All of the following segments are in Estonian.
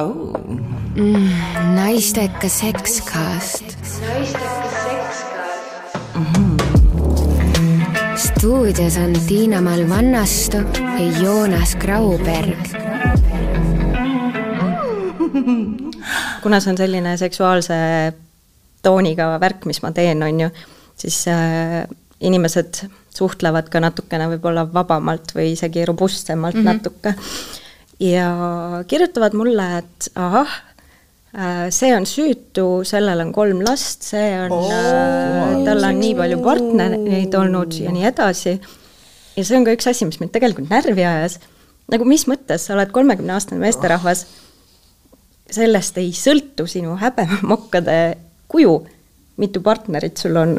oh. mm,. naisteka sekskast. naisteka sekskast mm. -hmm. stuudios on Tiina-Mall Vannastu ja Joonas Grauberg. kuna see on selline seksuaalse tooniga värk, mis ma teen, on ju, siis äh, inimesed suhtlevad ka natukene võib-olla vabamalt või isegi robustsemalt mm -hmm. natuke ja kirjutavad mulle, et ahah, äh, see on süütu, sellel on kolm last, see on oh,, tal on nii palju partnereid olnud ja nii edasi. ja see on ka üks asi, mis mind tegelikult närvi ajas. nagu mis mõttes, sa oled kolmekümneaastane meesterahvas, sellest ei sõltu sinu häbemokkade kuju, mitu partnerit sul on,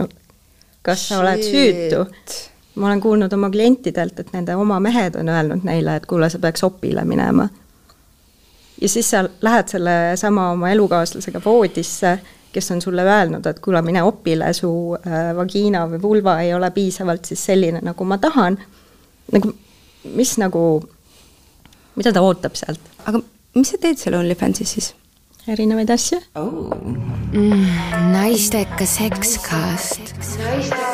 kas sa oled süütu ma olen kuulnud oma klientidelt, et nende oma mehed on öelnud neile, et kuule, sa peaks opile minema. ja siis sa lähed sellesama oma elukaaslasega voodisse, kes on sulle öelnud, et kuule, mine opile, su äh, vagiina või vulva ei ole piisavalt siis selline, nagu ma tahan. nagu, mis nagu, mida ta ootab sealt? aga mis sa teed seal OnlyFansis siis? erinevaid asju oh.. Mm, naisteka sekskast. naisteka